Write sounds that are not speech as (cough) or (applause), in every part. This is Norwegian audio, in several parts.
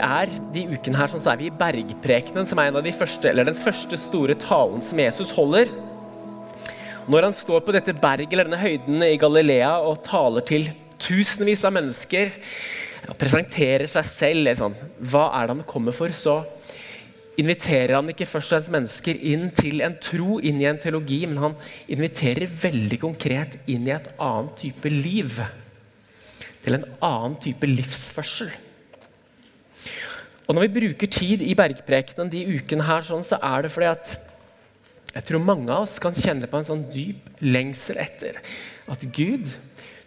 Er de ukene her sånn, så er vi i Bergprekenen, som er en av de første, eller den første store talen som Jesus holder. Når han står på dette berget eller denne høyden i Galilea og taler til tusenvis av mennesker og presenterer seg selv sånn, Hva er det han kommer for? Så inviterer han ikke først og fremst mennesker inn til en tro, inn i en teologi, men han inviterer veldig konkret inn i et annet type liv. Til en annen type livsførsel. Og Når vi bruker tid i bergprekenen de ukene, her, sånn, så er det fordi at jeg tror mange av oss kan kjenne på en sånn dyp lengsel etter at Gud,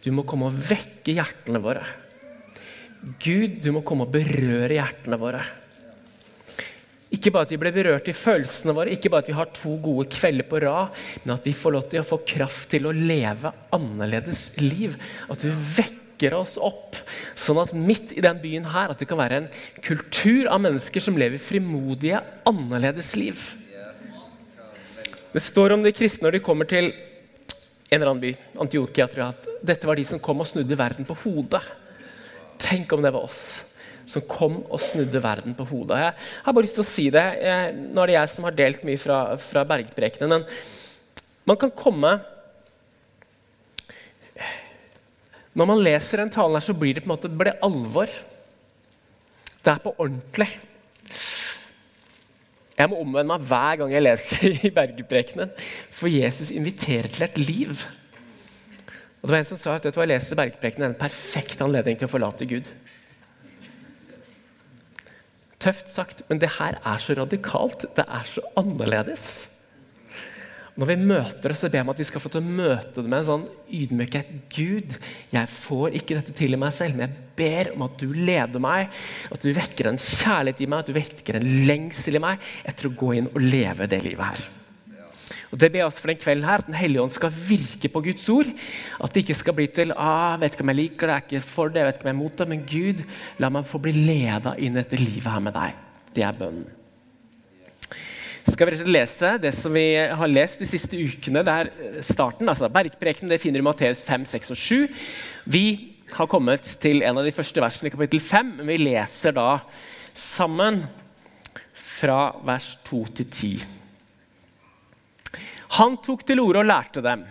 du må komme og vekke hjertene våre. Gud, du må komme og berøre hjertene våre. Ikke bare at vi ble berørt i følelsene våre, ikke bare at vi har to gode kvelder på rad, men at vi får lov til å få kraft til å leve annerledes liv. At du vekker oss opp, sånn at midt i den byen her at det kan være en kultur av mennesker som lever frimodige, annerledes liv. Det står om de kristne når de kommer til en eller annen by, Antiokia, tror jeg, at dette var de som kom og snudde verden på hodet. Tenk om det var oss som kom og snudde verden på hodet. Jeg har bare lyst til å si det. Nå er det jeg som har delt mye fra, fra bergprekenen. Men man kan komme Når man leser den talen, her, så blir det på en måte det alvor. Det er på ordentlig. Jeg må omvende meg hver gang jeg leser i bergprekenen, for Jesus inviterer til et liv. Og det var En som sa at vet du, jeg leser er en perfekt anledning til å forlate Gud. Tøft sagt, men det her er så radikalt. Det er så annerledes. Når vi møter det, så ber jeg om at vi skal få til å møte det med en sånn ydmykhet. Gud, jeg får ikke dette til i meg selv, men jeg ber om at du leder meg, at du vekker en kjærlighet i meg, at du vekker en lengsel i meg etter å gå inn og leve det livet her. Og Det ber jeg også for den kvelden her, at Den hellige ånd skal virke på Guds ord. At det ikke skal bli til ah, vet ikke om jeg liker det, jeg er ikke for det, jeg vet ikke om jeg er mot det. Men Gud, la meg få bli leda inn i dette livet her med deg. Det er bønnen skal vi lese det som vi har lest de siste ukene. Det er starten, altså Bergprekenen det finner du i Matteus 5, 6 og 7. Vi har kommet til en av de første versene i kapittel 5, men vi leser da sammen fra vers 2 til 10. Han tok til orde og lærte dem.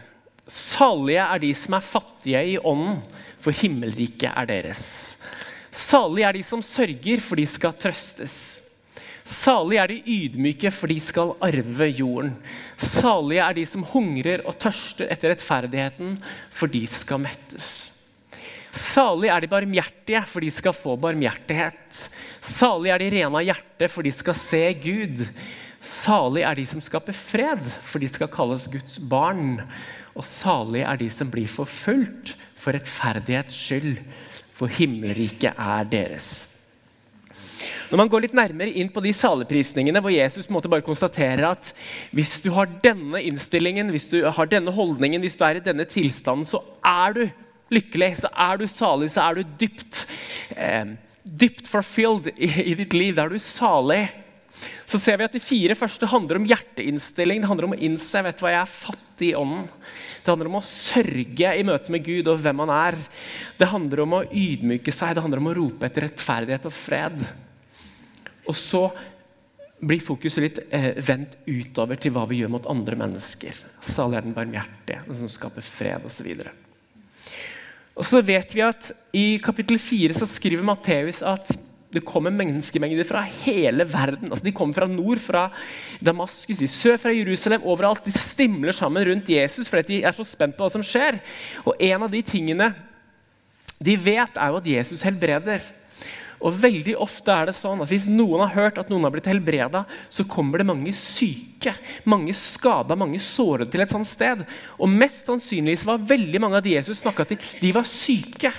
Salige er de som er fattige i ånden, for himmelriket er deres. Salige er de som sørger, for de skal trøstes. Salige er de ydmyke, for de skal arve jorden. Salige er de som hungrer og tørster etter rettferdigheten, for de skal mettes. Salige er de barmhjertige, for de skal få barmhjertighet. Salige er de rene av hjerte, for de skal se Gud. Salige er de som skaper fred, for de skal kalles Guds barn. Og salige er de som blir forfulgt for rettferdighets skyld, for himmelriket er deres. Når man går litt nærmere inn på de saleprisningene hvor Jesus måtte bare konstaterer at hvis du har denne innstillingen, hvis du har denne holdningen, hvis du er i denne tilstanden, så er du lykkelig, så er du salig, så er du dypt, eh, dypt fulfilled i, i ditt liv. Da er du salig. Så ser vi at De fire første handler om hjerteinnstilling. Det handler om å innse vet du hva, jeg er fattig i ånden. Det handler om å sørge i møte med Gud og hvem han er. Det handler om å ydmyke seg, det handler om å rope etter rettferdighet og fred. Og så blir fokuset litt eh, vendt utover til hva vi gjør mot andre mennesker. Salig er den barmhjertige, den som skaper fred osv. Og så vet vi at I kapittel 4 så skriver Matteus at det kommer menneskemengder fra hele verden. Altså, de kommer fra nord, fra Damaskus, i sør, fra Jerusalem, overalt. De stimler sammen rundt Jesus fordi de er så spent på hva som skjer. Og en av de tingene de vet, er jo at Jesus helbreder. Og veldig ofte er det sånn at Hvis noen har hørt at noen har blitt helbreda, så kommer det mange syke, mange skada, mange sårede til et sånt sted. Og mest sannsynlig var veldig mange av de Jesus snakka til, de var syke.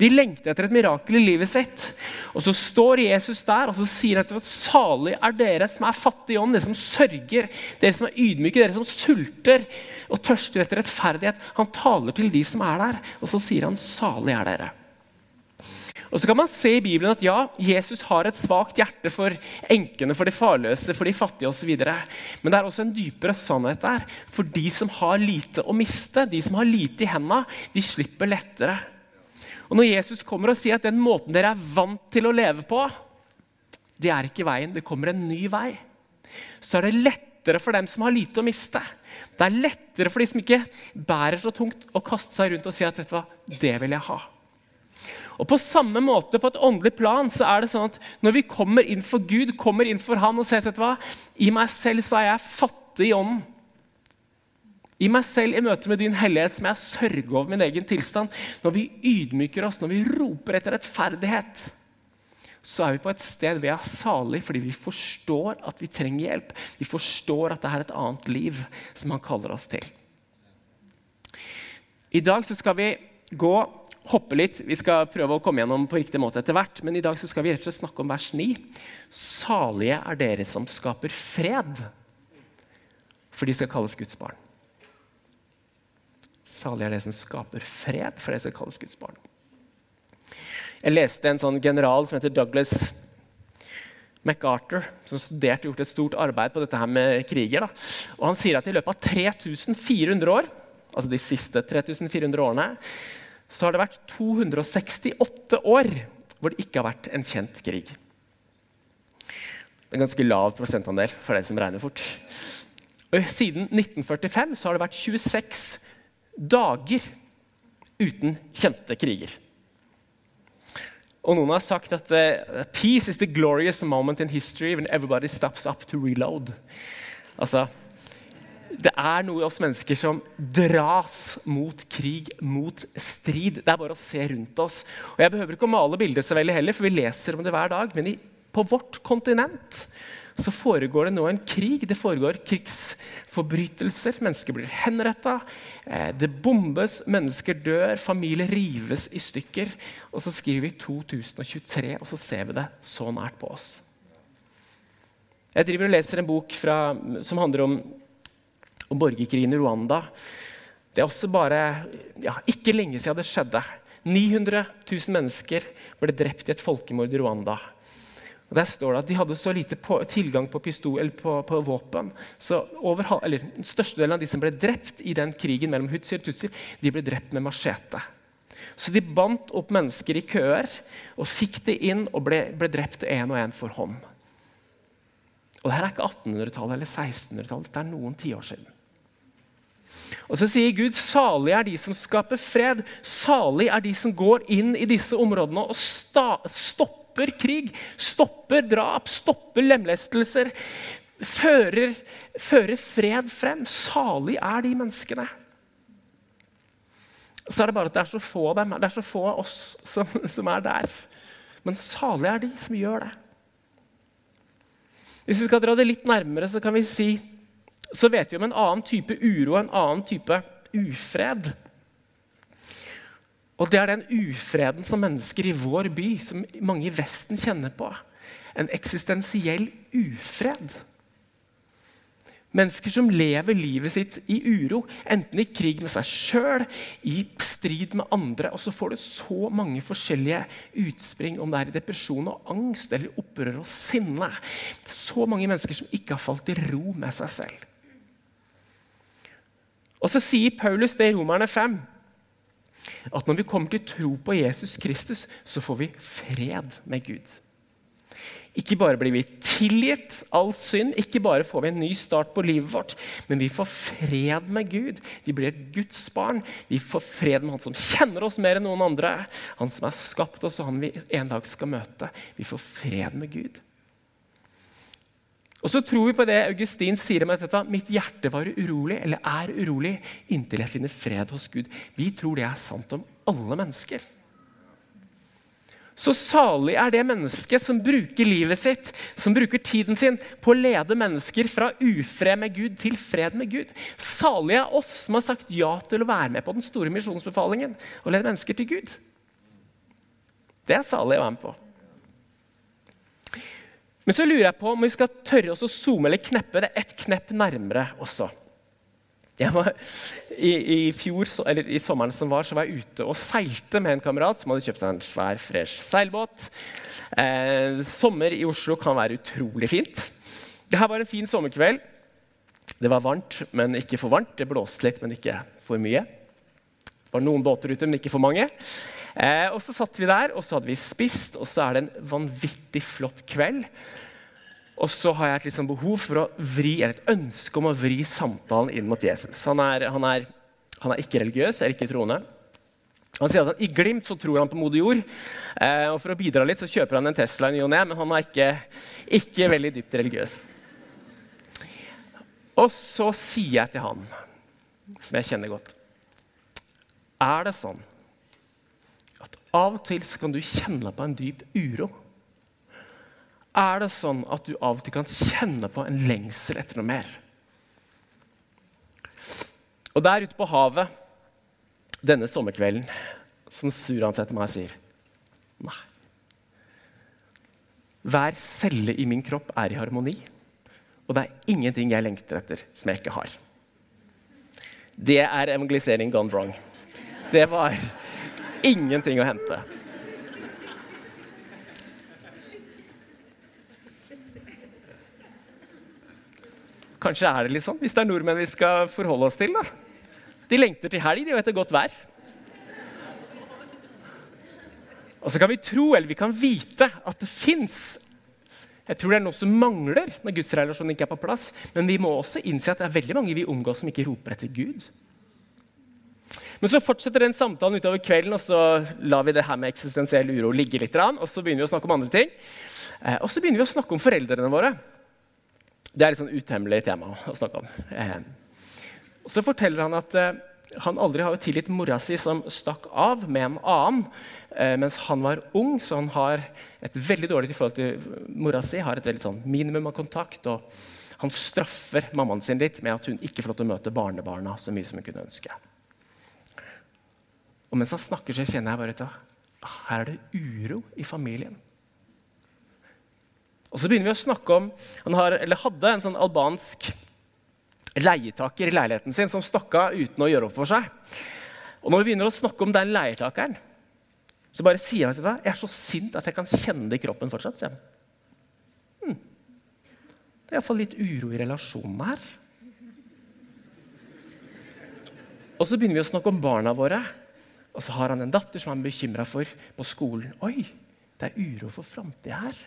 De lengter etter et mirakel i livet sitt. Og Så står Jesus der og så sier at salig er dere som er fattige i ånd, dere som sørger, dere som er ydmyke, dere som sulter og tørster etter rettferdighet. Han taler til de som er der, og så sier han salig er dere. Og så kan man se i Bibelen at ja, Jesus har et svakt hjerte for enkene, for de farløse, for de fattige osv. Men det er også en dypere sannhet der. For de som har lite å miste, de som har lite i hendene, de slipper lettere. Og Når Jesus kommer og sier at den måten dere er vant til å leve på, det er ikke veien, det kommer en ny vei, så er det lettere for dem som har lite å miste. Det er lettere for de som ikke bærer så tungt, å kaste seg rundt og si at vet du hva, det vil jeg ha. Og På samme måte på et åndelig plan så er det sånn at når vi kommer inn for Gud, kommer inn for Han og sier vet du hva, i meg selv så er jeg fattig i ånden. I meg selv i møte med din hellighet som jeg sørger over min egen tilstand. Når vi ydmyker oss, når vi roper etter rettferdighet, så er vi på et sted vi er salig fordi vi forstår at vi trenger hjelp. Vi forstår at det er et annet liv som han kaller oss til. I dag så skal vi gå hoppe litt. Vi skal prøve å komme gjennom på riktig måte etter hvert. Men i dag skal vi rett og slett snakke om vers 9. Salige er dere som skaper fred, for de skal kalles Guds barn. Salige er det som skaper fred, for det skal kalles Guds barn. Jeg leste en sånn general som heter Douglas MacArthur, som studerte og gjort et stort arbeid på dette her med kriger. Da. Og Han sier at i løpet av 3400 år, altså de siste 3400 årene, så har det vært 268 år hvor det ikke har vært en kjent krig. Det er en ganske lav prosentandel for deg som regner fort. Og siden 1945 så har det vært 26 dager uten kjente kriger. Og Noen har sagt at uh, peace is the glorious moment in history when everybody stops up to reload. Altså, det er noe i oss mennesker som dras mot krig, mot strid. Det er bare å se rundt oss. Og Jeg behøver ikke å male bildet så veldig heller, for vi leser om det hver dag. Men i, på vårt kontinent så foregår det nå en krig. Det foregår krigsforbrytelser. Mennesker blir henretta. Eh, det bombes, mennesker dør, familier rives i stykker. Og så skriver vi 2023, og så ser vi det så nært på oss. Jeg driver og leser en bok fra, som handler om om borgerkrigen i Rwanda. Det er også bare ja, ikke lenge siden det skjedde. 900 000 mennesker ble drept i et folkemord i Rwanda. Og Der står det at de hadde så lite på, tilgang på, pistol, på, på våpen. så over, eller, Størstedelen av de som ble drept i den krigen mellom Hutsi og Tutsi, de ble drept med machete. Så de bandt opp mennesker i køer og fikk de inn og ble, ble drept én og én for hånd. Og Dette er ikke 1800-tallet eller 1600-tallet, dette er noen tiår siden. Og så sier Gud salig er de som skaper fred. Salig er de som går inn i disse områdene og stopper krig, stopper drap, stopper lemlestelser. Fører, fører fred frem. Salig er de menneskene. Så er det bare at det er så få av dem, det er så få av oss som, som er der. Men salig er de som gjør det. Hvis vi skal dra det litt nærmere, så kan vi si så vet vi om en annen type uro, en annen type ufred. Og det er den ufreden som mennesker i vår by, som mange i Vesten kjenner på. En eksistensiell ufred. Mennesker som lever livet sitt i uro, enten i krig med seg sjøl, i strid med andre. Og så får du så mange forskjellige utspring, om det er i depresjon og angst eller opprør og sinne. Så mange mennesker som ikke har falt i ro med seg selv. Og så sier Paulus det i Romerne 5 at når vi kommer til tro på Jesus Kristus, så får vi fred med Gud. Ikke bare blir vi tilgitt all synd, ikke bare får vi en ny start på livet vårt, men vi får fred med Gud. Vi blir et Guds barn. Vi får fred med Han som kjenner oss mer enn noen andre. Han som har skapt oss, og han vi en dag skal møte. Vi får fred med Gud. Og så tror vi på det Augustin sier om dette. Mitt hjerte var urolig, eller er urolig, inntil jeg finner fred hos Gud. Vi tror det er sant om alle mennesker. Så salig er det mennesket som bruker livet sitt, som bruker tiden sin på å lede mennesker fra ufred med Gud til fred med Gud. Salig er oss som har sagt ja til å være med på den store misjonsbefalingen og lede mennesker til Gud. Det er salig å være med på. Men så lurer jeg på om vi skal tørre oss å zoome eller kneppe det et knepp nærmere også. Var, i, i, fjor, eller i sommeren som var, så var jeg ute og seilte med en kamerat som hadde kjøpt seg en svær, fresh seilbåt. Eh, sommer i Oslo kan være utrolig fint. Det her var en fin sommerkveld. Det var varmt, men ikke for varmt. Det blåste litt, men ikke for mye. Det var noen båter ute, men ikke for mange. Eh, og så satt vi der, og så hadde vi spist, og så er det en vanvittig flott kveld. Og så har jeg et liksom behov for å vri, eller et ønske om å vri samtalen inn mot Jesus. Han er, han er, han er ikke religiøs, er ikke troende. Han sier at han, I glimt så tror han på moder jord. Eh, og For å bidra litt så kjøper han en Tesla i ny og ne, men han er ikke, ikke veldig dypt religiøs. Og så sier jeg til han, som jeg kjenner godt Er det sånn av og til kan du kjenne på en dyp uro? Er det sånn at du av og til kan kjenne på en lengsel etter noe mer? Og der ute på havet denne sommerkvelden som Suran han meg og sier nei. Hver celle i min kropp er i harmoni, og det er ingenting jeg lengter etter som jeg ikke har. Det er evangelisering gone wrong. Det var ingenting å hente. Kanskje er det litt sånn, hvis det er nordmenn vi skal forholde oss til. da. De lengter til helg, de vet det godt vær. Og så kan vi tro, eller vi kan vite, at det fins jeg tror det er noe som mangler når gudsrelasjonen ikke er på plass. Men vi må også innse at det er veldig mange vi omgås som ikke roper etter Gud. Men så fortsetter den samtalen utover kvelden, og så lar vi det her med eksistensiell uro ligge litt. Og så begynner vi å snakke om andre ting. Eh, og så begynner vi å snakke om foreldrene våre. Det er et sånn utemmelig tema å snakke om. Eh, og så forteller han at eh, han aldri har tilgitt mora si som stakk av med en annen mens han var ung, så han har et veldig dårlig forhold til mora si. har et veldig sånn minimum av kontakt, og Han straffer mammaen sin litt med at hun ikke får lov til å møte barnebarna så mye som hun kunne ønske. Og mens han snakker, så kjenner jeg bare at ah, her er det uro i familien. Og så begynner vi å snakke om Han har, hadde en sånn albansk leietaker i leiligheten sin som stakk av uten å gjøre opp for seg. Og når vi begynner å snakke om den leietakeren, så bare sier han til deg jeg er så sint at jeg kan kjenne det i kroppen fortsatt. sier han. Hm. Det er iallfall litt uro i relasjonen her. Og så begynner vi å snakke om barna våre. Og så har han en datter som han er bekymra for på skolen. Oi, det er uro for framtida her.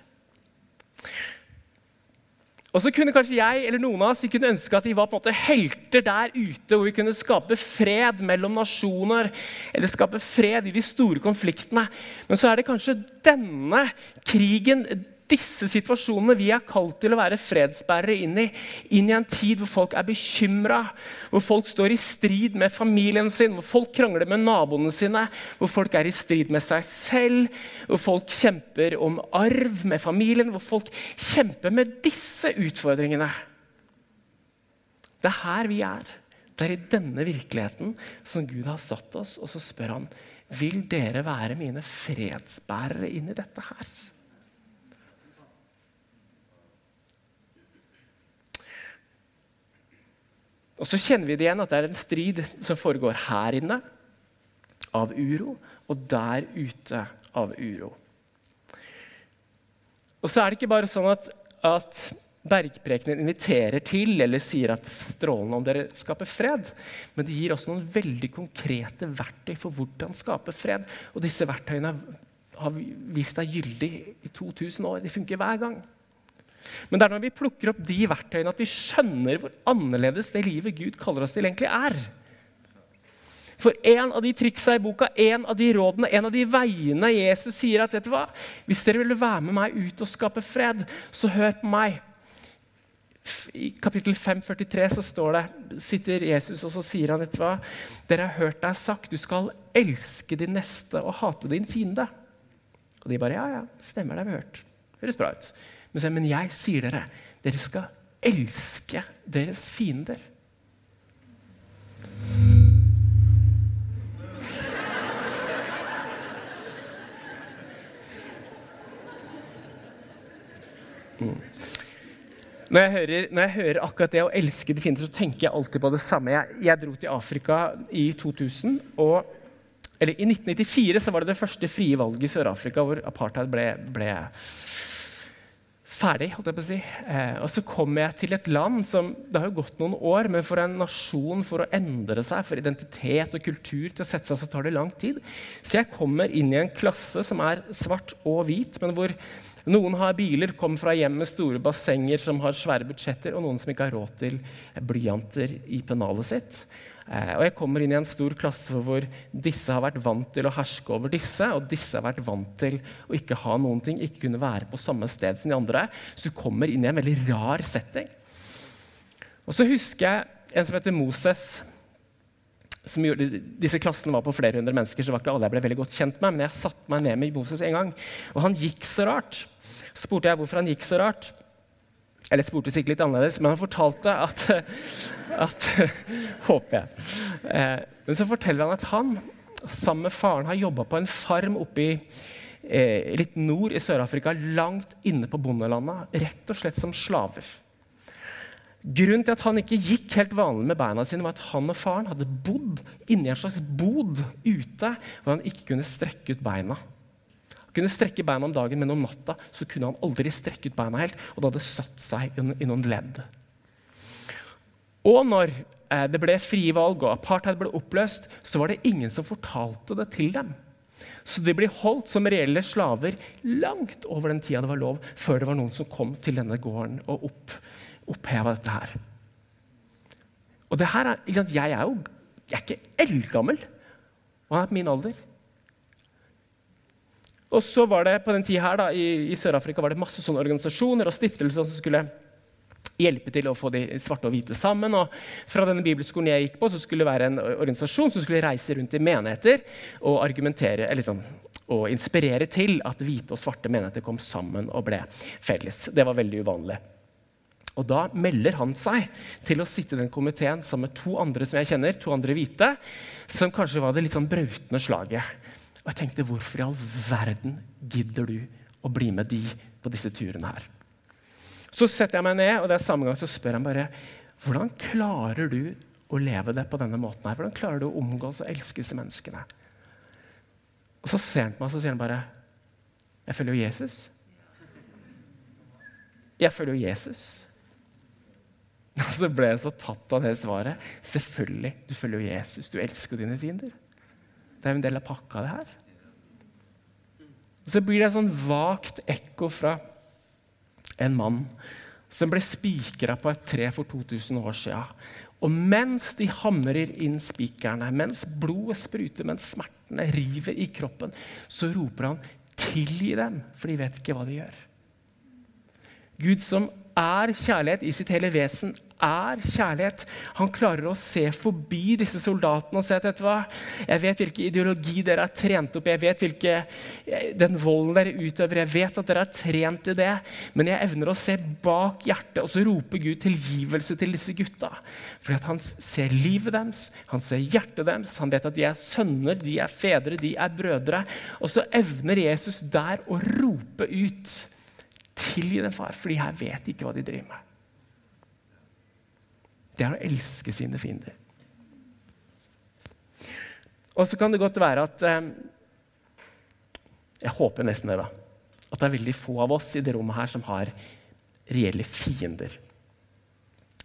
Og så kunne kanskje jeg eller noen av oss vi kunne ønske at vi var på en måte helter der ute, hvor vi kunne skape fred mellom nasjoner, eller skape fred i de store konfliktene. Men så er det kanskje denne krigen, disse situasjonene vi er kalt til å være fredsbærere inn i. Inn i en tid hvor folk er bekymra, hvor folk står i strid med familien sin, hvor folk krangler med naboene sine, hvor folk er i strid med seg selv, hvor folk kjemper om arv med familien, hvor folk kjemper med disse utfordringene. Det er her vi er. Det er i denne virkeligheten som Gud har satt oss, og så spør han vil dere være mine fredsbærere inn i dette her. Og så kjenner vi det igjen at det er en strid som foregår her inne av uro, og der ute av uro. Og så er det ikke bare sånn at, at bergprekenen inviterer til eller sier at strålende om dere skaper fred, men det gir også noen veldig konkrete verktøy for hvordan skape fred. Og disse verktøyene har vist seg gyldig i 2000 år. De funker hver gang. Men det er når vi plukker opp de verktøyene, at vi skjønner hvor annerledes det livet Gud kaller oss til, egentlig er. For en av de triksa i boka, en av de rådene, en av de veiene Jesus sier at vet du hva, hvis dere vil være med meg ut og skape fred, så hør på meg. I kapittel 5,43 så står det, sitter Jesus og så sier han vet du hva, dere har hørt deg sagt du skal elske din neste og hate din fiende. Og de bare ja, ja, stemmer det, vi har hørt. Høres bra ut. Men jeg sier dere, dere skal elske deres fiender. Mm. Når jeg, hører, når jeg, hører, akkurat det å elske de fiender, så tenker jeg alltid på det samme. Jeg, jeg dro til Afrika i 2000. og eller I 1994 så var det det første frie valget i Sør-Afrika hvor apartheid ble, ble ferdig. holdt jeg på å si. Eh, og så kommer jeg til et land som Det har jo gått noen år, men for en nasjon for å endre seg, for identitet og kultur til å sette seg, så tar det lang tid. Så jeg kommer inn i en klasse som er svart og hvit, men hvor noen har biler, kommer fra hjem med store bassenger som har svære budsjetter, og noen som ikke har råd til blyanter i pennalet sitt. Eh, og jeg kommer inn i en stor klasse hvor disse har vært vant til å herske over disse, og disse har vært vant til å ikke ha noen ting, ikke kunne være på samme sted som de andre. Så du kommer inn i en veldig rar setting. Og så husker jeg en som heter Moses. Som gjorde, disse klassene var på flere hundre mennesker, så var ikke alle jeg ble veldig godt kjent med. Men jeg satte meg ned med Moses en gang, og han gikk så rart. Så spurte jeg hvorfor han gikk så rart. Eller spurte sikkert litt annerledes, men han fortalte at, at Håper jeg. Eh, men så forteller han at han sammen med faren har jobba på en farm oppe i eh, litt nord i Sør-Afrika, langt inne på bondelandet, rett og slett som slaver. Grunnen til at han ikke gikk helt vanlig med beina sine, var at han og faren hadde bodd inni en slags bod ute hvor han ikke kunne strekke ut beina kunne strekke beina om dagen, men om natta så kunne han aldri strekke ut beina helt. Og det hadde satt seg i noen ledd. Og når eh, det ble frie valg og apartheid ble oppløst, så var det ingen som fortalte det til dem. Så de ble holdt som reelle slaver langt over den tida det var lov, før det var noen som kom til denne gården og opp, oppheva dette her. Og det her er, Jeg er jo jeg er ikke eldgammel, og han er på min alder. Og så var det på den tida her da, i, i Sør-Afrika var det masse sånne organisasjoner og stiftelser som skulle hjelpe til å få de svarte og hvite sammen. Og fra denne bibelskolen jeg gikk på, så skulle det være en organisasjon som skulle reise rundt i menigheter og argumentere, liksom, og inspirere til at hvite og svarte menigheter kom sammen og ble felles. Det var veldig uvanlig. Og Da melder han seg til å sitte i den komiteen sammen med to andre som jeg kjenner, to andre hvite, som kanskje var det litt sånn brautende slaget. Og jeg tenkte, hvorfor i all verden gidder du å bli med de på disse turene her? Så setter jeg meg ned, og det er samme gang så spør jeg bare hvordan klarer du å leve det på denne måten her? Hvordan klarer du å omgås og elske disse menneskene? Og så ser han på meg og så sier han bare Jeg følger jo Jesus. Jeg følger jo Jesus. Og (laughs) så ble jeg så tatt av det svaret. Selvfølgelig. Du følger jo Jesus. Du elsker dine fiender. Det er jo en del av pakka, det her. Så blir det et sånn vagt ekko fra en mann som ble spikra på et tre for 2000 år siden. Og mens de hamrer inn spikerne, mens blodet spruter, mens smertene river i kroppen, så roper han 'tilgi dem', for de vet ikke hva de gjør. Gud som er kjærlighet i sitt hele vesen, er kjærlighet. Han klarer å se forbi disse soldatene og si at vet hva, jeg vet hvilken ideologi dere er trent opp i, jeg vet hvilke, den volden dere utøver, jeg vet at dere er trent i det, men jeg evner å se bak hjertet, og så roper Gud tilgivelse til disse gutta. Fordi at han ser livet deres, han ser hjertet deres, han vet at de er sønner, de er fedre, de er brødre. Og så evner Jesus der å rope ut Tilgi dem, far, for de her vet ikke hva de driver med. Det er å elske sine fiender. Og så kan det godt være at eh, Jeg håper nesten det, da. At det er veldig få av oss i det rommet her som har reelle fiender.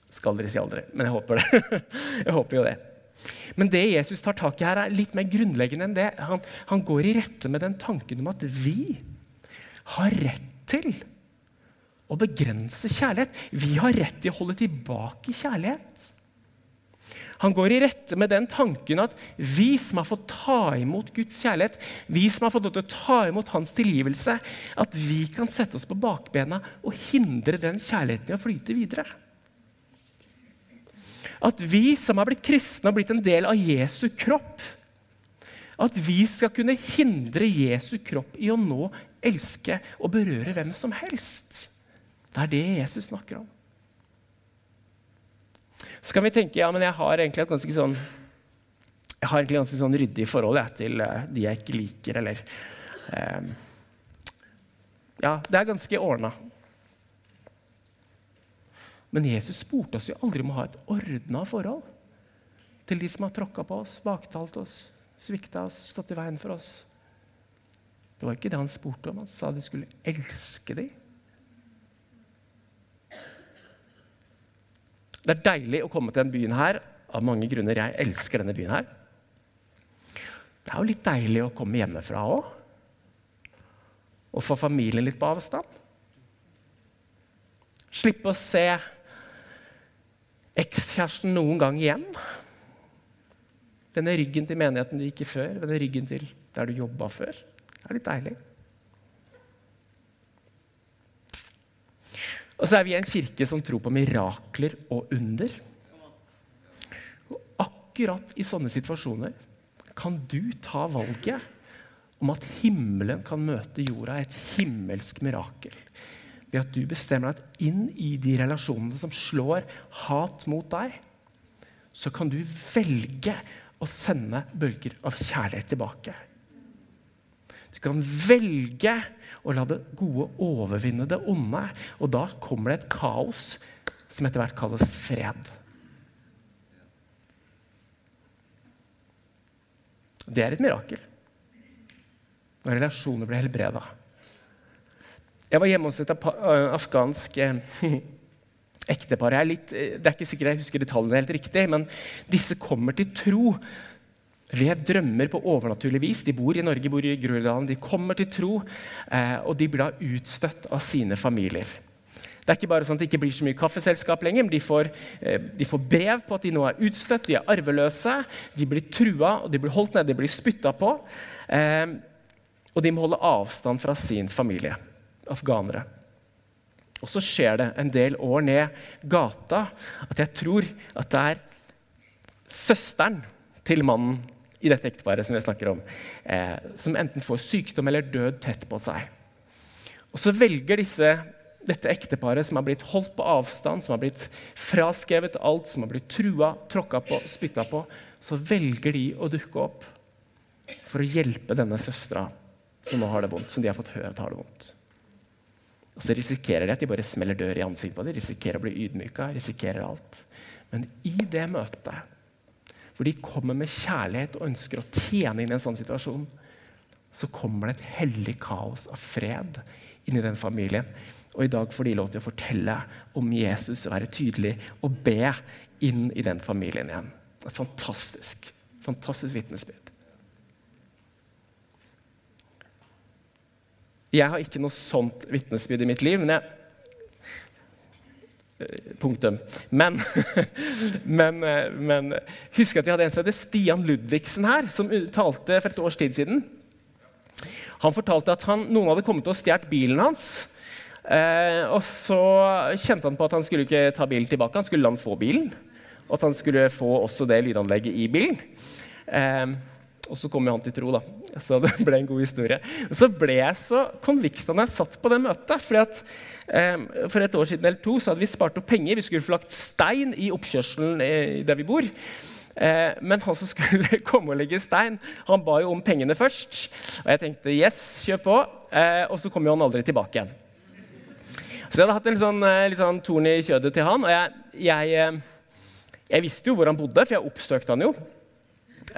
Skal dere si aldri, men jeg håper det. (laughs) jeg håper jo det. Men det Jesus tar tak i her, er litt mer grunnleggende enn det. Han, han går i rette med den tanken om at vi har rett til å begrense kjærlighet. Vi har rett til å holde tilbake kjærlighet. Han går i rette med den tanken at vi som har fått ta imot Guds kjærlighet, vi som har fått lov til å ta imot hans tilgivelse, at vi kan sette oss på bakbena og hindre den kjærligheten i å flyte videre. At vi som har blitt kristne og blitt en del av Jesu kropp, at vi skal kunne hindre Jesu kropp i å nå elske og berøre hvem som helst. Det er det Jesus snakker om. Så kan vi tenke ja, men jeg har egentlig et ganske sånn jeg har egentlig ganske sånn ryddig forhold jeg, til uh, de jeg ikke liker, eller um, Ja, det er ganske ordna. Men Jesus spurte oss jo aldri om å ha et ordna forhold til de som har tråkka på oss, baktalt oss, svikta oss, stått i veien for oss. Det var ikke det han spurte om. Han sa de skulle elske dem. Det er deilig å komme til denne byen her av mange grunner. Jeg elsker denne byen her. Det er jo litt deilig å komme hjemmefra òg. Og få familien litt på avstand. Slippe å se ekskjæresten noen gang igjen. Denne ryggen til menigheten du gikk i før, denne ryggen til der du jobba før. Det er litt deilig. Og så er vi en kirke som tror på mirakler og under. Og akkurat i sånne situasjoner kan du ta valget om at himmelen kan møte jorda, i et himmelsk mirakel. Ved at du bestemmer deg at inn i de relasjonene som slår hat mot deg, så kan du velge å sende bølger av kjærlighet tilbake. Du kan velge å la det gode overvinne det onde. Og da kommer det et kaos som etter hvert kalles fred. Det er et mirakel. Når relasjoner blir helbreda. Jeg var hjemme hos et afghansk (laughs) ektepar. Det er ikke sikkert jeg husker detaljene helt riktig, men disse kommer til tro ved drømmer på overnaturlig vis. De bor i Norge, bor i Groruddalen. De kommer til tro, og de blir da utstøtt av sine familier. Det er ikke bare sånn at det ikke blir så mye kaffeselskap lenger, men de får, de får, brev på at de nå er utstøtt, de er arveløse, de blir trua, og de blir holdt nede, de blir spytta på. og de må holde avstand fra sin familie, afghanere. Og så skjer det en del år ned gata at jeg tror at det er søsteren til mannen i dette ekteparet som vi snakker om, eh, som enten får sykdom eller død tett på seg. Og så velger disse dette ekteparet som har blitt holdt på avstand, som har blitt fraskrevet alt, som har blitt trua, tråkka på, spytta på, så velger de å dukke opp for å hjelpe denne søstera som nå har det vondt, som de har fått høre at har det vondt. Og så risikerer de at de bare smeller dør i ansiktet på dem, risikerer å bli ydmyka, risikerer alt. Men i det møtet, hvor de kommer med kjærlighet og ønsker å tjene inn i en sånn situasjon, så kommer det et hellig kaos av fred inn i den familien. Og i dag får de lov til å fortelle om Jesus og være tydelig og be inn i den familien igjen. Et fantastisk, fantastisk vitnesbyrd. Jeg har ikke noe sånt vitnesbyrd i mitt liv, men jeg Punktum. Men, (laughs) men, men husk at jeg hadde en som heter Stian Ludvigsen her, som talte for et års tid siden. Han fortalte at han, noen hadde kommet og stjålet bilen hans. Eh, og så kjente han på at han skulle ikke ta bilen tilbake, han skulle la han få bilen. Og at han skulle få også det lydanlegget i bilen. Eh, og så kom jo han til tro, da. Så det ble en god historie. Så ble jeg så konvikt da jeg satt på det møtet. fordi at eh, For et år siden eller to så hadde vi spart opp penger. Vi skulle få lagt stein i oppkjørselen eh, der vi bor. Eh, men han som skulle (laughs) komme og legge stein, han ba jo om pengene først. Og jeg tenkte yes, kjør på. Eh, og så kom jo han aldri tilbake igjen. Så jeg hadde hatt en litt sånn, eh, litt sånn torn i kjødet til han. Og jeg, jeg, jeg, visste jo hvor han bodde, for jeg oppsøkte han jo.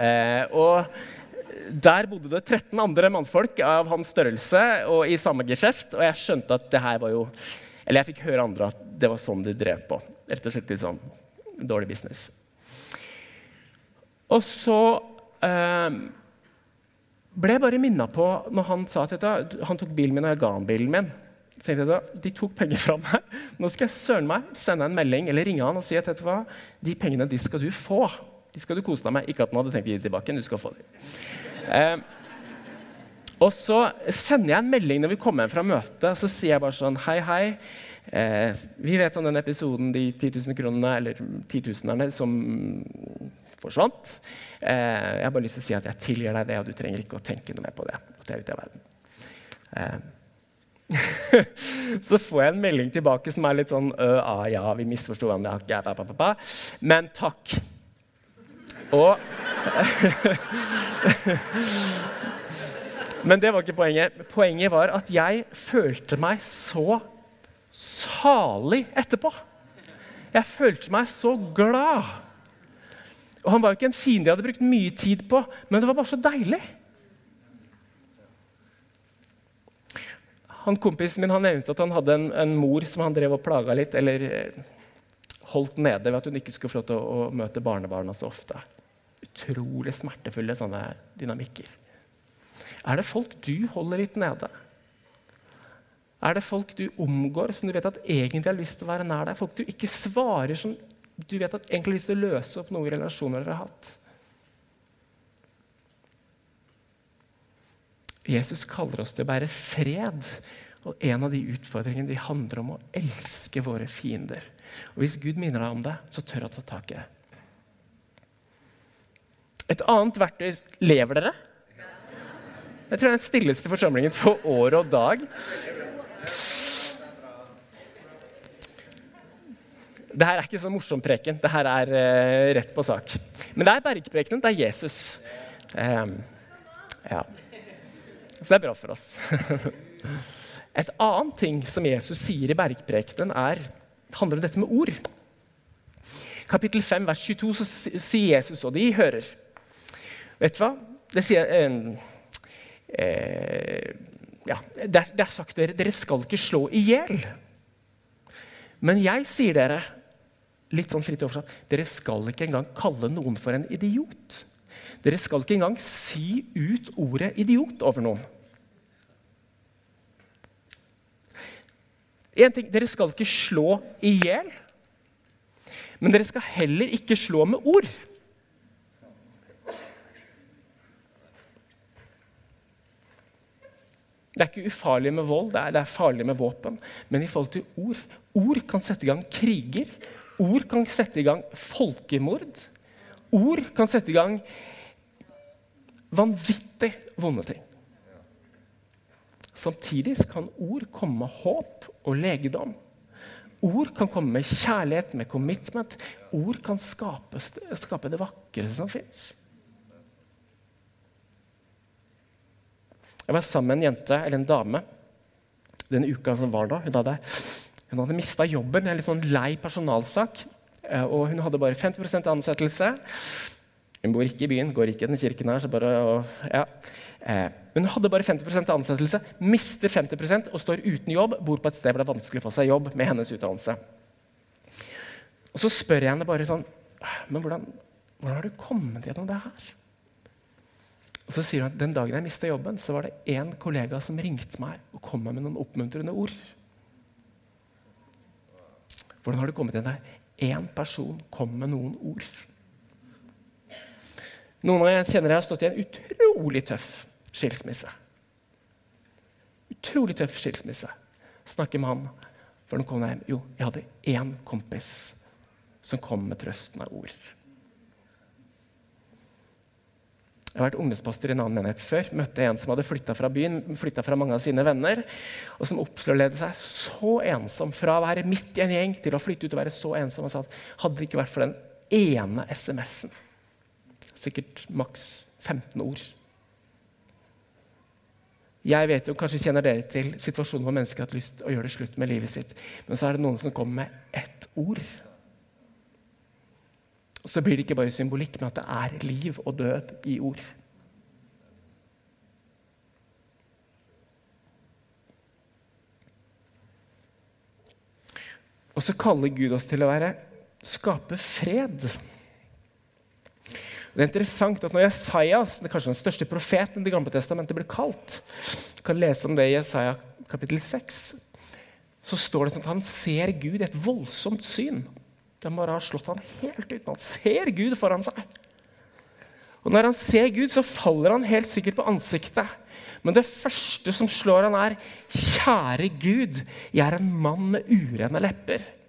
Og der bodde det 13 andre mannfolk av hans størrelse og i samme geskjeft. Og jeg skjønte at det her var jo Eller jeg fikk høre andre at det var sånn de drev på. Rett og slett litt sånn dårlig business. Og så eh, ble jeg bare minna på når han sa at han tok bilen min og jeg ga han bilen min. Så jeg da, De tok penger fra meg. Nå skal jeg søren meg sende en melding eller ringe han og si at vet du hva, de pengene de skal du få. De skal du kose deg med. Ikke at han hadde tenkt å gi tilbake. du skal få dem. Eh, og så sender jeg en melding når vi kommer hjem fra møtet. Så sier jeg bare sånn Hei, hei. Eh, vi vet om den episoden, de 10 000 kronene, eller 10 000 som forsvant. Eh, jeg har bare lyst til å si at jeg tilgir deg det, og du trenger ikke å tenke noe mer på det. at jeg er ute av verden. Eh. (laughs) så får jeg en melding tilbake som er litt sånn ah, ja, vi misforsto hverandre. Men takk. Og Men det var ikke poenget. Poenget var at jeg følte meg så salig etterpå. Jeg følte meg så glad. Og Han var jo ikke en fiende jeg hadde brukt mye tid på, men det var bare så deilig. Han Kompisen min han nevnte at han hadde en, en mor som han drev og plaga litt, eller eh, holdt nede ved at hun ikke skulle få lov til å, å møte barnebarna så ofte. Utrolig smertefulle sånne dynamikker. Er det folk du holder litt nede? Er det folk du omgår som du vet at egentlig har lyst til å være nær deg? Folk du ikke svarer som du vet at egentlig har lyst til å løse opp noen relasjoner dere har hatt? Jesus kaller oss til å bære fred. Og en av de utfordringene de handler om å elske våre fiender. Og Hvis Gud minner deg om det, så tør han ta tak i det. Et annet verktøy Lever dere? Jeg tror det er den stilleste forsamlingen på år og dag. Det her er ikke sånn morsom preken. Det her er uh, rett på sak. Men det er bergprekenen. Det er Jesus. Um, ja. Så det er bra for oss. (laughs) Et annet ting som Jesus sier i bergprekenen, er, handler om dette med ord. Kapittel 5, vers 22 så sier Jesus, og de hører Vet du hva? Det sier eh, eh, ja, det, er, det er sagt dere, dere skal ikke slå i hjel. Men jeg sier dere, litt sånn fritt oversatt, dere skal ikke engang kalle noen for en idiot. Dere skal ikke engang si ut ordet 'idiot' over noen. En ting, Dere skal ikke slå i hjel, men dere skal heller ikke slå med ord. Det er ikke ufarlig med vold, det er, det er, farlig med våpen. Men i forhold til ord Ord kan sette i gang kriger. Ord kan sette i gang folkemord. Ord kan sette i gang vanvittig vonde ting. Samtidig kan ord komme med håp og legedom. Ord kan komme med kjærlighet, med commitment. Ord kan skape, skape det vakreste som fins. Jeg var sammen med en jente, eller en dame den uka som var da. Hun hadde, hun hadde mista jobben en litt sånn lei personalsak. Eh, og hun hadde bare 50 ansettelse. Hun bor ikke i byen, går ikke i den kirken her. så bare, og, ja. eh, hun hadde bare 50% ansettelse, mister 50% og står uten jobb. Bor på et sted hvor det er vanskelig å få seg jobb med hennes utdannelse. Og Så spør jeg henne bare sånn Men hvordan, hvordan har du kommet gjennom det her? Og Så sier hun at den dagen jeg mista jobben, så var det én kollega som ringte meg og kom med noen oppmuntrende ord. Hvordan har du kommet gjennom der? Én person kom med noen ord. Noen av senere har stått i en utrolig tøff skilsmisse. Utrolig tøff skilsmisse. Snakker med han for han kom hjem. Jo, jeg hadde én kompis som kom med trøsten av ord. Jeg har vært ungdomspastor i en annen menighet før. Møtte en som hadde flytta fra byen, flytta fra mange av sine venner, og som opplevde seg så ensom fra å være midt i en gjeng til å flytte ut og være så ensom. Han sa at hadde det ikke vært for den ene SMS-en sikkert maks 15 ord. Jeg vet jo, Kanskje kjenner dere til situasjonen hvor mennesker har hatt lyst til å gjøre det slutt med livet sitt. Men så er det noen som kommer med ett ord. Så blir det ikke bare symbolikk, men at det er liv og død i ord. Og så kaller Gud oss til å være skape fred. Det er interessant at når Jesajas, kanskje den største profeten i Det gamle testamentet, blir kalt Du kan lese om det i Jesaja kapittel 6. Så står det sånn at han ser Gud i et voldsomt syn. Den bare har slått han helt ut. Han ser Gud foran seg. Og Når han ser Gud, så faller han helt sikkert på ansiktet. Men det første som slår han, er 'Kjære Gud, jeg er en mann med urene lepper'.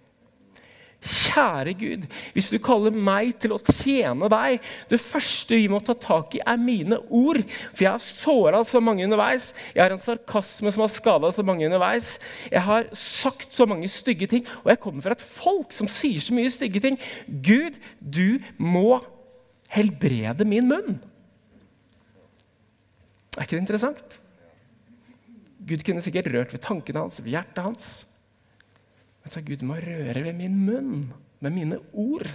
Kjære Gud, hvis du kaller meg til å tjene deg Det første vi må ta tak i, er mine ord. For jeg har såra så mange underveis. Jeg har en sarkasme som har skada så mange underveis. Jeg har sagt så mange stygge ting. Og jeg kommer fra et folk som sier så mye stygge ting. Gud, du må helbrede min munn. Er ikke det interessant? Gud kunne sikkert rørt ved tankene hans, ved hjertet hans. Vet du, Gud må røre ved min munn, med mine ord.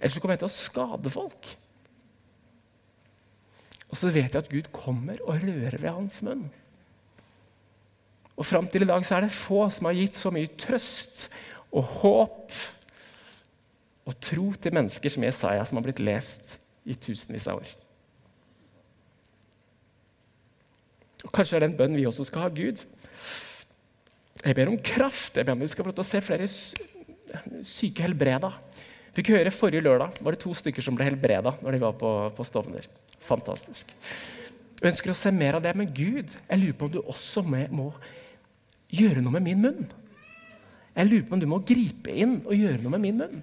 Ellers kommer jeg til å skade folk. Og så vet jeg at Gud kommer og rører ved hans munn. Og Fram til i dag så er det få som har gitt så mye trøst og håp og tro til mennesker som Jesaja, som har blitt lest i tusenvis av år. Og Kanskje er det en bønn vi også skal ha Gud. Jeg ber om kraft. Jeg ber om vi skal få lov til å se flere syke helbreda. Fikk høre Forrige lørdag var det to stykker som ble helbreda når de var på, på Stovner. Fantastisk. Jeg ønsker å se mer av det. Men Gud, jeg lurer på om du også må gjøre noe med min munn. Jeg lurer på om du må gripe inn og gjøre noe med min munn.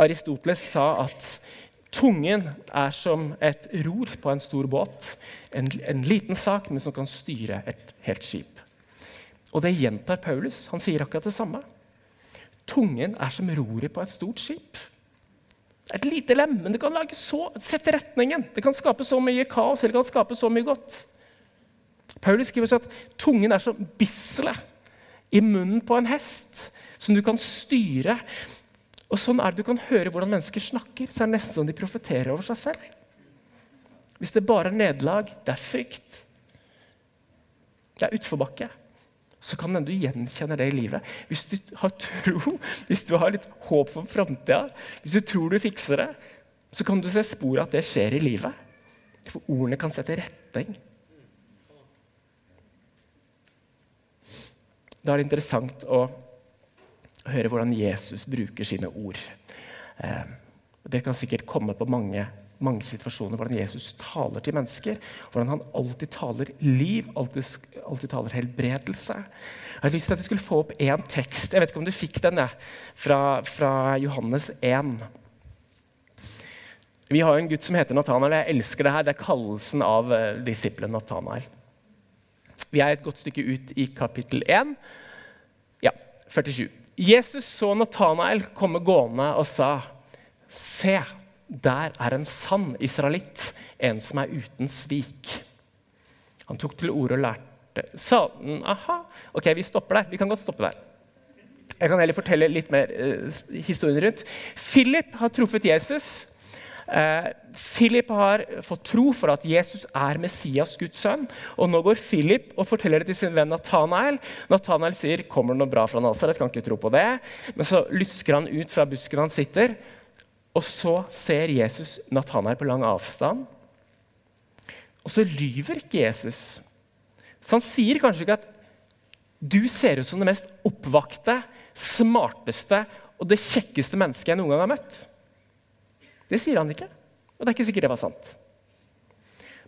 Aristoteles sa at tungen er som et ror på en stor båt. En, en liten sak, men som kan styre et helt skip. Og det gjentar Paulus. Han sier akkurat det samme. Tungen er som roret på et stort skip. Et lite lem, men det kan så, sette retningen. Det kan skape så mye kaos eller det kan skape så mye godt. Paulus skriver at tungen er som bisselet i munnen på en hest, som du kan styre. Og Sånn er det du kan høre hvordan mennesker snakker. så er det nesten som de profeterer over seg selv. Hvis det bare er nederlag, det er frykt, det er utforbakke, så kan hende du gjenkjenner det i livet. Hvis du har tro, hvis du har litt håp for framtida, hvis du tror du fikser det, så kan du se spor av at det skjer i livet. For ordene kan sette retning. Da er det interessant å høre hvordan Jesus bruker sine ord. Eh, det kan sikkert komme på mange mange situasjoner hvordan Jesus taler til mennesker. Hvordan han alltid taler liv, alltid, alltid taler helbredelse. Jeg har lyst til at jeg skulle få opp én tekst. Jeg vet ikke om du fikk den, fra, fra Johannes 1. Vi har en gutt som heter Nathanael. Jeg elsker det her. Det er kallelsen av disiplen disippelen Nathanael. Vi er et godt stykke ut i kapittel 1. Ja, 47. Jesus så Nathanael komme gående og sa, 'Se' Der er en sann israelitt, en som er uten svik. Han tok til orde og lærte Sa aha, ok, vi stopper der. Vi kan godt stoppe der. Jeg kan heller fortelle litt mer uh, historien rundt. Philip har truffet Jesus. Uh, Philip har fått tro for at Jesus er Messias, Guds sønn. Og Nå går Philip og forteller det til sin venn Nathanael. Nathanael sier kommer det noe bra fra Nasaret, kan ikke tro på det. Men så lysker han ut fra busken han sitter, og så ser Jesus Nathanael på lang avstand. Og så lyver ikke Jesus. Så han sier kanskje ikke at du ser ut som det mest oppvakte, smarteste og det kjekkeste mennesket jeg noen gang har møtt. Det sier han ikke. Og det er ikke sikkert det var sant.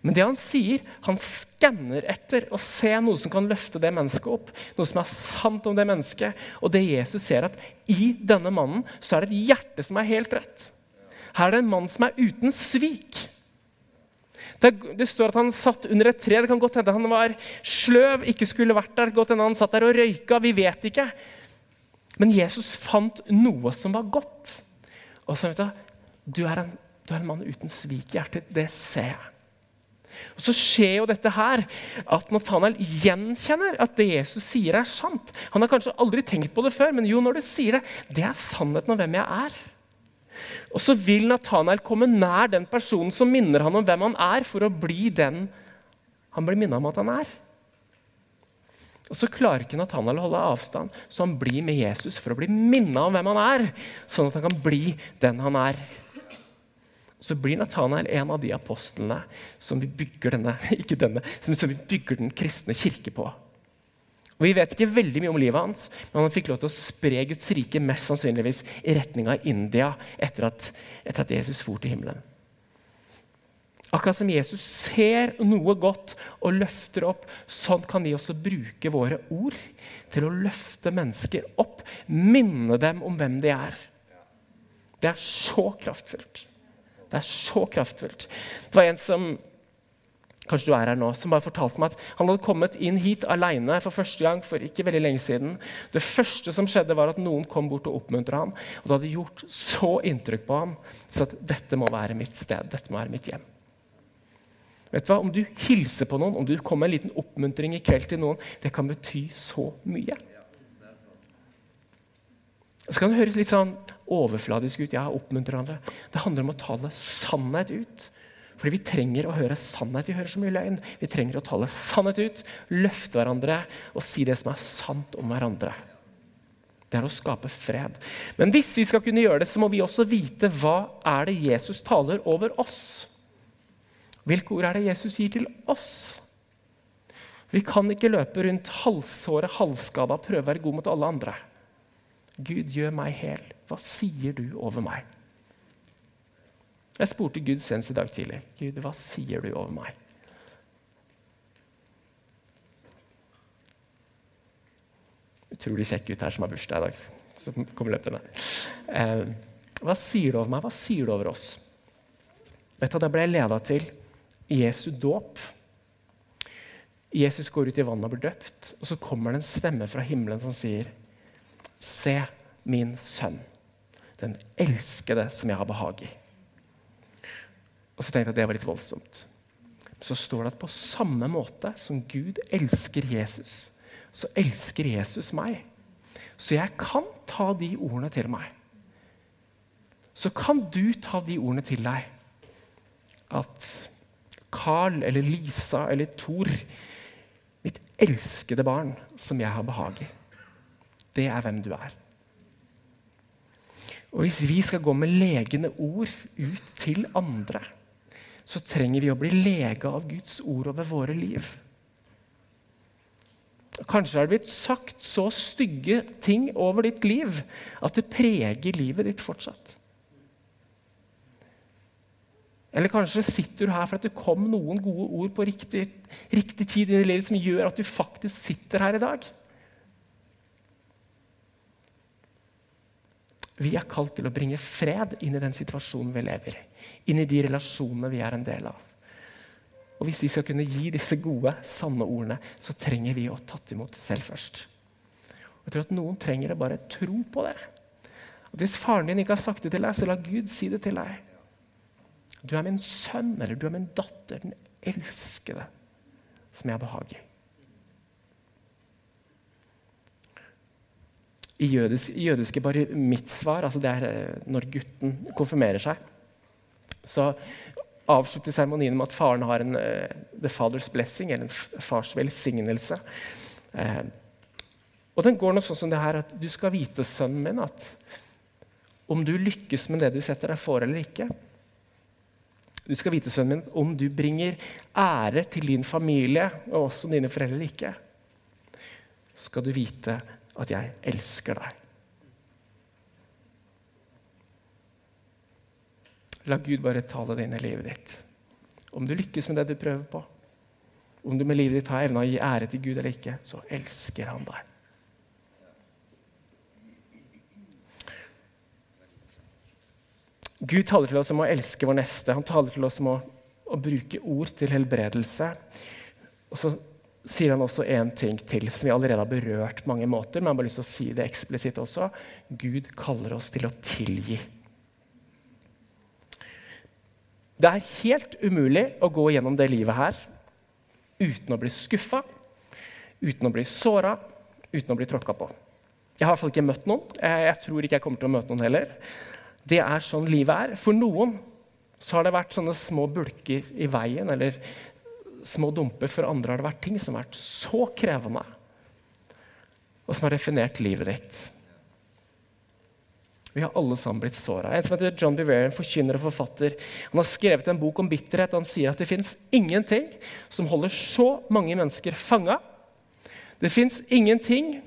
Men det han sier, han skanner etter og ser noe som kan løfte det mennesket opp. Noe som er sant om det mennesket. Og det Jesus ser, at i denne mannen så er det et hjerte som er helt rett. Her er det en mann som er uten svik. Det, står at han satt under et tre. Det kan godt hende han var sløv, ikke skulle vært der. Godt hende han satt der og røyka. Vi vet ikke. Men Jesus fant noe som var godt. Og så vet du, du er en, du er en mann uten svik i hjertet. Det ser jeg. Og Så skjer jo dette her, at Nathanael gjenkjenner at det Jesus sier, er sant. Han har kanskje aldri tenkt på det før, men jo, når du sier det, det er sannheten om hvem jeg er. Og så vil Nathanael komme nær den personen som minner han om hvem han er, for å bli den han blir minnet om at han er. Og Så klarer ikke Nathanael å holde avstand, så han blir med Jesus for å bli minnet om hvem han er, sånn at han kan bli den han er så blir Nathanael en av de apostlene som vi bygger denne, (laughs) ikke denne, som vi bygger den kristne kirke på. Og Vi vet ikke veldig mye om livet hans, men han fikk lov til å spre Guds rike mest sannsynligvis i retning av India etter at, etter at Jesus for til himmelen. Akkurat som Jesus ser noe godt og løfter opp, sånn kan vi også bruke våre ord til å løfte mennesker opp, minne dem om hvem de er. Det er så kraftfullt. Det er så kraftfullt. Det var en som kanskje du er her nå, som bare fortalte meg at han hadde kommet inn hit alene for første gang for ikke veldig lenge siden. Det første som skjedde, var at noen kom bort og oppmuntra ham. Og det hadde gjort så inntrykk på ham så at dette må være mitt sted, dette må være mitt hjem. Vet du hva? Om du hilser på noen, om du kommer med en liten oppmuntring i kveld til noen, det kan bety så mye. Så kan det høres litt sånn overfladisk ut. Ja, oppmuntrende. Det handler om å tale sannhet ut. Fordi vi trenger å høre sannhet. Vi hører så mye løgn. Vi trenger å tale sannhet ut, løfte hverandre og si det som er sant om hverandre. Det er å skape fred. Men hvis vi skal kunne gjøre det, så må vi også vite hva er det Jesus taler over oss. Hvilke ord er det Jesus gir til oss? Vi kan ikke løpe rundt halshåret, halvskada og prøve å være god mot alle andre. Gud, gjør meg hel. Hva sier du over meg? Jeg spurte Gud senest i dag tidlig. Gud, hva sier du over meg? Utrolig kjekk gutt her som har bursdag i dag. Som kommer løpende. Eh, hva sier du over meg? Hva sier du over oss? Vet du, Da ble jeg leda til Jesu dåp. Jesus går ut i vannet og blir døpt, og så kommer det en stemme fra himmelen som sier Se, min sønn, den elskede som jeg har behag i. Og så tenkte jeg at det var litt voldsomt. Så står det at på samme måte som Gud elsker Jesus, så elsker Jesus meg. Så jeg kan ta de ordene til meg. Så kan du ta de ordene til deg. At Carl eller Lisa eller Thor, mitt elskede barn, som jeg har behag i, det er hvem du er. Og Hvis vi skal gå med legende ord ut til andre, så trenger vi å bli lega av Guds ord over våre liv. Kanskje er det blitt sagt så stygge ting over ditt liv at det preger livet ditt fortsatt. Eller kanskje sitter du her for at det kom noen gode ord på riktig, riktig tid i livet som gjør at du faktisk sitter her i dag. Vi er kalt til å bringe fred inn i den situasjonen vi lever i. Inn i de relasjonene vi er en del av. Og Hvis vi skal kunne gi disse gode, sanne ordene, så trenger vi å ha tatt imot selv først. Jeg tror at Noen trenger å bare tro på det. At Hvis faren din ikke har sagt det til deg, så la Gud si det til deg. Du er min sønn eller du er min datter, den elskede, som jeg behager. I jødisk, jødiske bare mitt svar, altså det er eh, når gutten konfirmerer seg, så avslutter seremonien med at faren har en uh, the father's blessing, eller en fars velsignelse. Uh, og den går noe sånn som det her at du skal vite, sønnen min, at om du lykkes med det du setter deg for eller ikke Du skal vite, sønnen min, om du bringer ære til din familie og også dine foreldre eller ikke, skal du vite at jeg elsker deg. La Gud bare tale det inn i livet ditt. Om du lykkes med det du prøver på, om du med livet ditt har evna å gi ære til Gud eller ikke, så elsker han deg. Gud taler til oss om å elske vår neste. Han taler til oss om å, å bruke ord til helbredelse. Og så sier han også en ting til som vi allerede har berørt mange måter. Men jeg har bare lyst til å si det eksplisitt også. Gud kaller oss til å tilgi. Det er helt umulig å gå gjennom det livet her uten å bli skuffa, uten å bli såra, uten å bli tråkka på. Jeg har i hvert fall ikke møtt noen. Jeg tror ikke jeg kommer til å møte noen heller. Det er sånn livet er. For noen så har det vært sånne små bulker i veien eller små dumper. For andre har det vært ting som har vært så krevende, og som har definert livet ditt. Vi har alle sammen blitt såra. En som heter John Bevere, en forkynner og forfatter. Han har skrevet en bok om bitterhet. Han sier at det fins ingenting som holder så mange mennesker fanga. Det fins ingenting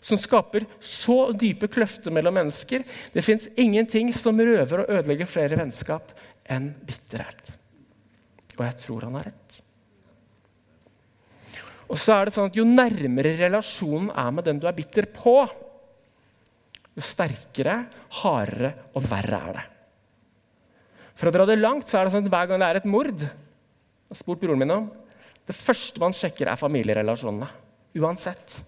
som skaper så dype kløfter mellom mennesker. Det fins ingenting som røver og ødelegger flere vennskap enn bitterhet. Og jeg tror han har rett. Og så er det sånn at Jo nærmere relasjonen er med den du er bitter på, jo sterkere, hardere og verre er det. For å dra det langt så er det sånn at hver gang det er et mord Jeg har spurt broren min om, Det første man sjekker, er familierelasjonene. Uansett.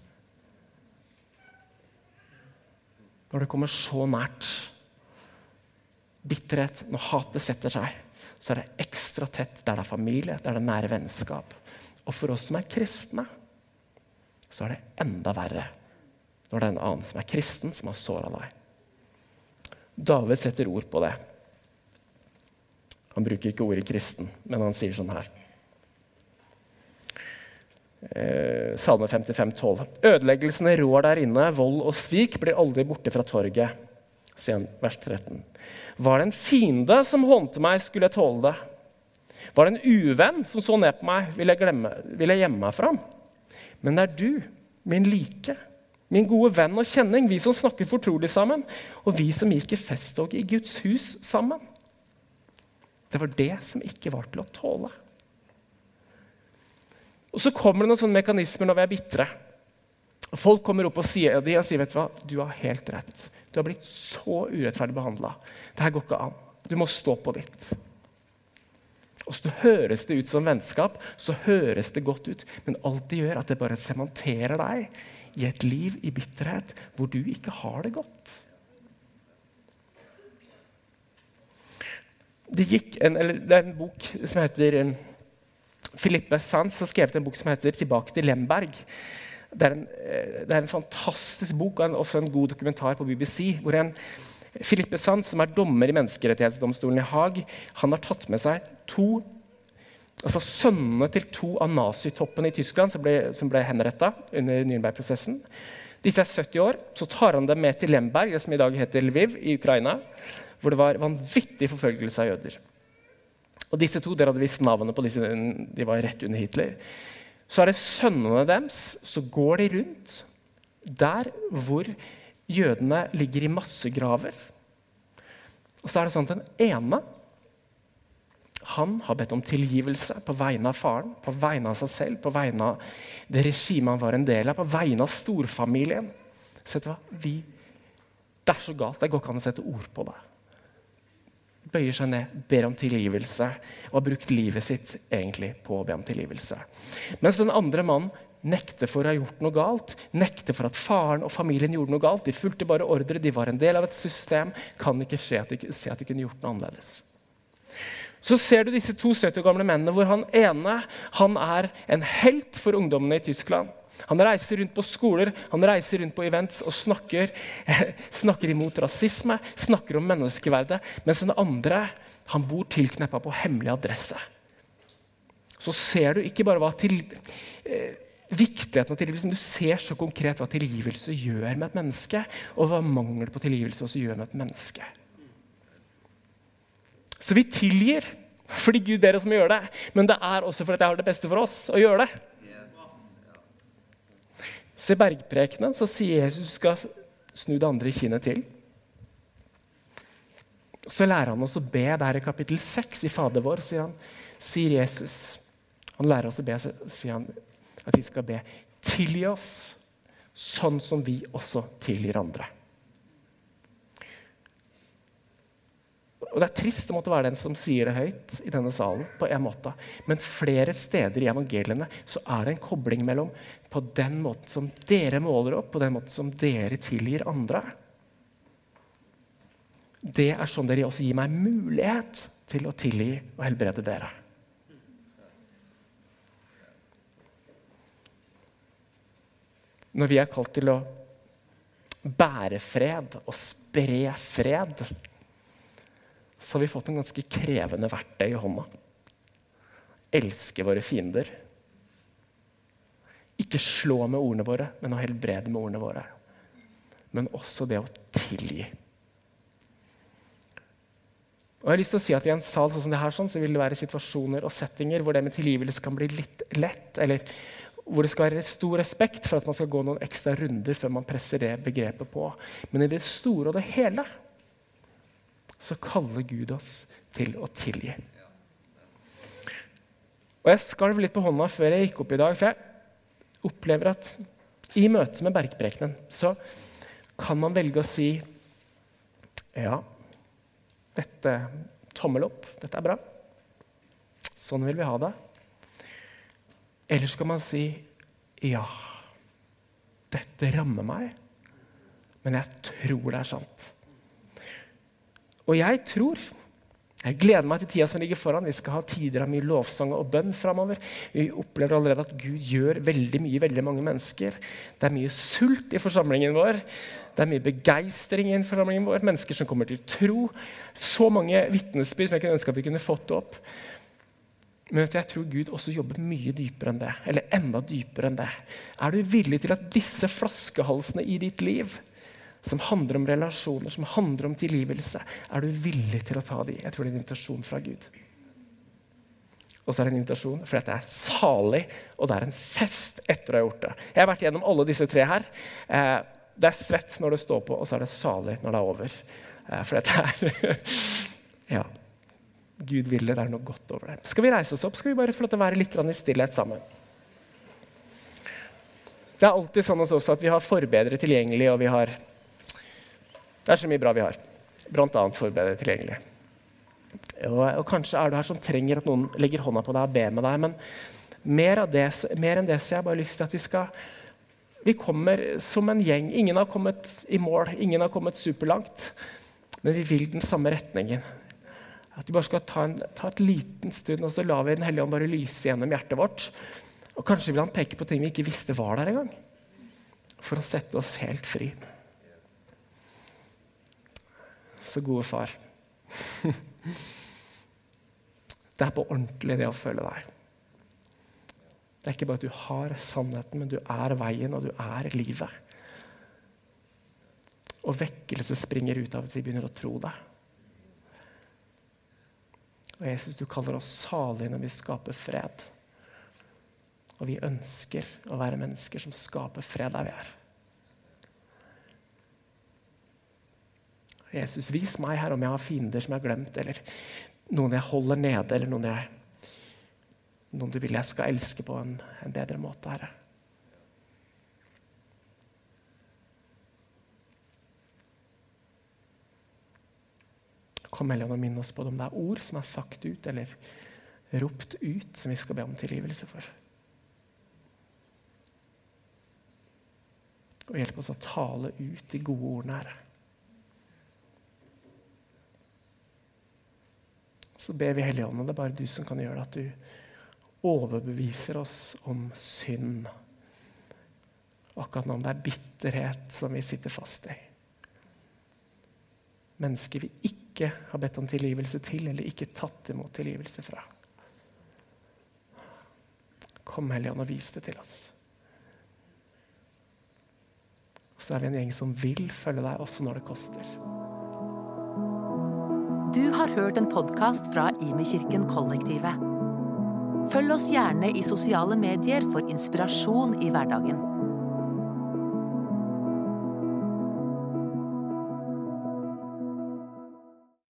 Når det kommer så nært bitterhet, når hatet setter seg, så er det ekstra tett der det er familie, der det er nære vennskap. Og for oss som er kristne, så er det enda verre når det er en annen som er kristen, som har såra deg. David setter ord på det. Han bruker ikke ordet kristen, men han sier sånn her. Eh, Salme 55, 12. Ødeleggelsene rår der inne, vold og svik blir aldri borte fra torget. vers 13. Var det en fiende som håndte meg, skulle jeg tåle det. Var det en uvenn som så ned på meg, ville jeg, glemme, ville jeg gjemme meg fram?» Men det er du, min like, min gode venn og kjenning, vi som snakker fortrolig sammen, og vi som gikk i festtog i Guds hus sammen. Det var det som ikke var til å tåle. Og Så kommer det noen sånne mekanismer når vi er bitre. Folk kommer opp og sier, de og sier vet du hva, du har helt rett. Du har blitt så urettferdig behandla. Dette går ikke an. Du må stå på ditt. Og så høres det ut som vennskap, så høres det godt ut. Men alt det gjør, at det bare sementerer deg i et liv i bitterhet hvor du ikke har det godt. Det, en, det er en bok som heter Filippe Sands har skrevet en bok som heter 'Tilbake til Lemberg'. Det er en, eh, det er en fantastisk bok og også en god dokumentar på BBC. hvor en Filippe Sands, som er dommer i menneskerettighetsdomstolen i Haag, han har tatt med seg to altså sønnene til to av nazitoppene i Tyskland som ble, som ble henretta under Nürnberg-prosessen. Disse er 70 år. Så tar han dem med til Lemberg, det som i dag heter Lviv, i Ukraina, hvor det var vanvittig forfølgelse av jøder. Og disse to, Dere hadde visst navnet på disse, de var rett under Hitler. Så er det sønnene deres. Så går de rundt der hvor jødene ligger i massegraver. Og så er det sånn at den ene han har bedt om tilgivelse på vegne av faren, på vegne av seg selv, på vegne av det regimet han var en del av, på vegne av storfamilien. Du hva? Vi, det er så galt. Det går ikke an å sette ord på det bøyer seg ned, ber om tilgivelse og har brukt livet sitt egentlig på å be om tilgivelse. Mens den andre mannen nekter for å ha gjort noe galt, nekter for at faren og familien gjorde noe galt. De fulgte bare ordre, de var en del av et system. Kan ikke se at de, se at de kunne gjort noe annerledes. Så ser du disse to 70 år gamle mennene hvor han ene han er en helt for ungdommene i Tyskland. Han reiser rundt på skoler han reiser rundt på events og snakker, (laughs) snakker imot rasisme, snakker om menneskeverdet. Mens den andre han bor tilkneppa på hemmelig adresse. Så ser du ikke bare hva til, eh, viktigheten av tilgivelse, men du ser så konkret hva tilgivelse gjør med et menneske, og hva mangel på tilgivelse også gjør med et menneske. Så vi tilgir fordi Gud ber oss om å gjøre det, men det er også fordi det har det beste for oss å gjøre det. Så I bergprekenen så sier Jesus du skal snu det andre kinnet til. Så lærer han oss å be der i kapittel 6 i Fader vår, sier, han, sier Jesus. Han lærer oss å be, sier han, at vi skal be tilgi oss, sånn som vi også tilgir andre. Og Det er trist å måtte være den som sier det høyt i denne salen. på en måte. Men flere steder i evangeliene så er det en kobling mellom på den måten som dere måler opp, på den måten som dere tilgir andre. Det er sånn dere også gir meg mulighet til å tilgi og helbrede dere. Når vi er kalt til å bære fred og spre fred så har vi fått en ganske krevende verktøy i hånda. Elske våre fiender. Ikke slå med ordene våre, men å helbrede med ordene våre. Men også det å tilgi. Og jeg har lyst til å si at I en sal sånn som det her, sånn, så vil det være situasjoner og settinger hvor det med tilgivelse kan bli litt lett, eller hvor det skal være stor respekt for at man skal gå noen ekstra runder før man presser det begrepet på. Men i det store og det hele så kaller Gud oss til å tilgi. Og Jeg skalv litt på hånda før jeg gikk opp i dag, for jeg opplever at i møte med bergprekenen så kan man velge å si ja, dette tommel opp, dette er bra. Sånn vil vi ha det. Eller så kan man si ja, dette rammer meg, men jeg tror det er sant. Og jeg tror jeg gleder meg til tida som ligger foran. Vi skal ha tider av mye lovsang og bønn framover. Vi opplever allerede at Gud gjør veldig mye veldig mange mennesker. Det er mye sult i forsamlingen vår. Det er mye begeistring i forsamlingen vår. Mennesker som kommer til tro. Så mange vitnesbyrd som jeg kunne ønske at vi kunne fått opp. Men jeg tror Gud også jobber mye dypere enn det. Eller enda dypere enn det. Er du villig til at disse flaskehalsene i ditt liv, som handler om relasjoner, som handler om tilgivelse, er du villig til å ta de? Jeg tror det er en invitasjon fra Gud. Og så er det en invitasjon fordi det er salig, og det er en fest etter å ha gjort det. Jeg har vært gjennom alle disse tre her. Eh, det er svett når det står på, og så er det salig når det er over. Eh, for dette er (laughs) Ja. Gud ville det er noe godt over det. Skal vi reise oss opp? Skal vi bare få lov til å være litt i stillhet sammen? Det er alltid sånn hos oss at vi har forbedre tilgjengelig, og vi har Det er så mye bra vi har. bl.a. forbedre tilgjengelig. Og, og, kanskje er du her som trenger at noen legger hånda på deg og ber med deg. Men mer, det, mer enn det så jeg bare lyst til at vi skal Vi kommer som en gjeng. Ingen har kommet i mål, ingen har kommet superlangt. Men vi vil den samme retningen. At vi bare skal ta, en, ta et liten stund, og så lar vi Den hellige ånd bare lyse gjennom hjertet vårt. Og kanskje vil han peke på ting vi ikke visste var der engang. For å sette oss helt fri. Så gode far. (laughs) Det er på ordentlig, det å føle deg. Det er ikke bare at du har sannheten, men du er veien, og du er livet. Og vekkelse springer ut av at vi begynner å tro deg. Og Jesus, du kaller oss salige når vi skaper fred. Og vi ønsker å være mennesker som skaper fred der vi er. Jesus, vis meg her om jeg har fiender som jeg har glemt, eller noen jeg holder nede, eller noen, jeg, noen du vil jeg skal elske på en, en bedre måte, Herre. Kom Helligånd og minn oss på det om det er ord som er sagt ut eller ropt ut, som vi skal be om tilgivelse for. Og hjelp oss å tale ut de gode ordene, Herre. Så ber vi Hellige Ånd, og det er bare du som kan gjøre det, at du overbeviser oss om synd. Akkurat nå om det er bitterhet som vi sitter fast i. Mennesker vi ikke har bedt om tilgivelse til, eller ikke tatt imot tilgivelse fra. Kom, Helligånd, og vis det til oss. Og så er vi en gjeng som vil følge deg, også når det koster. Du har hørt en podkast fra Imekirken Kollektivet. Følg oss gjerne i sosiale medier for inspirasjon i hverdagen.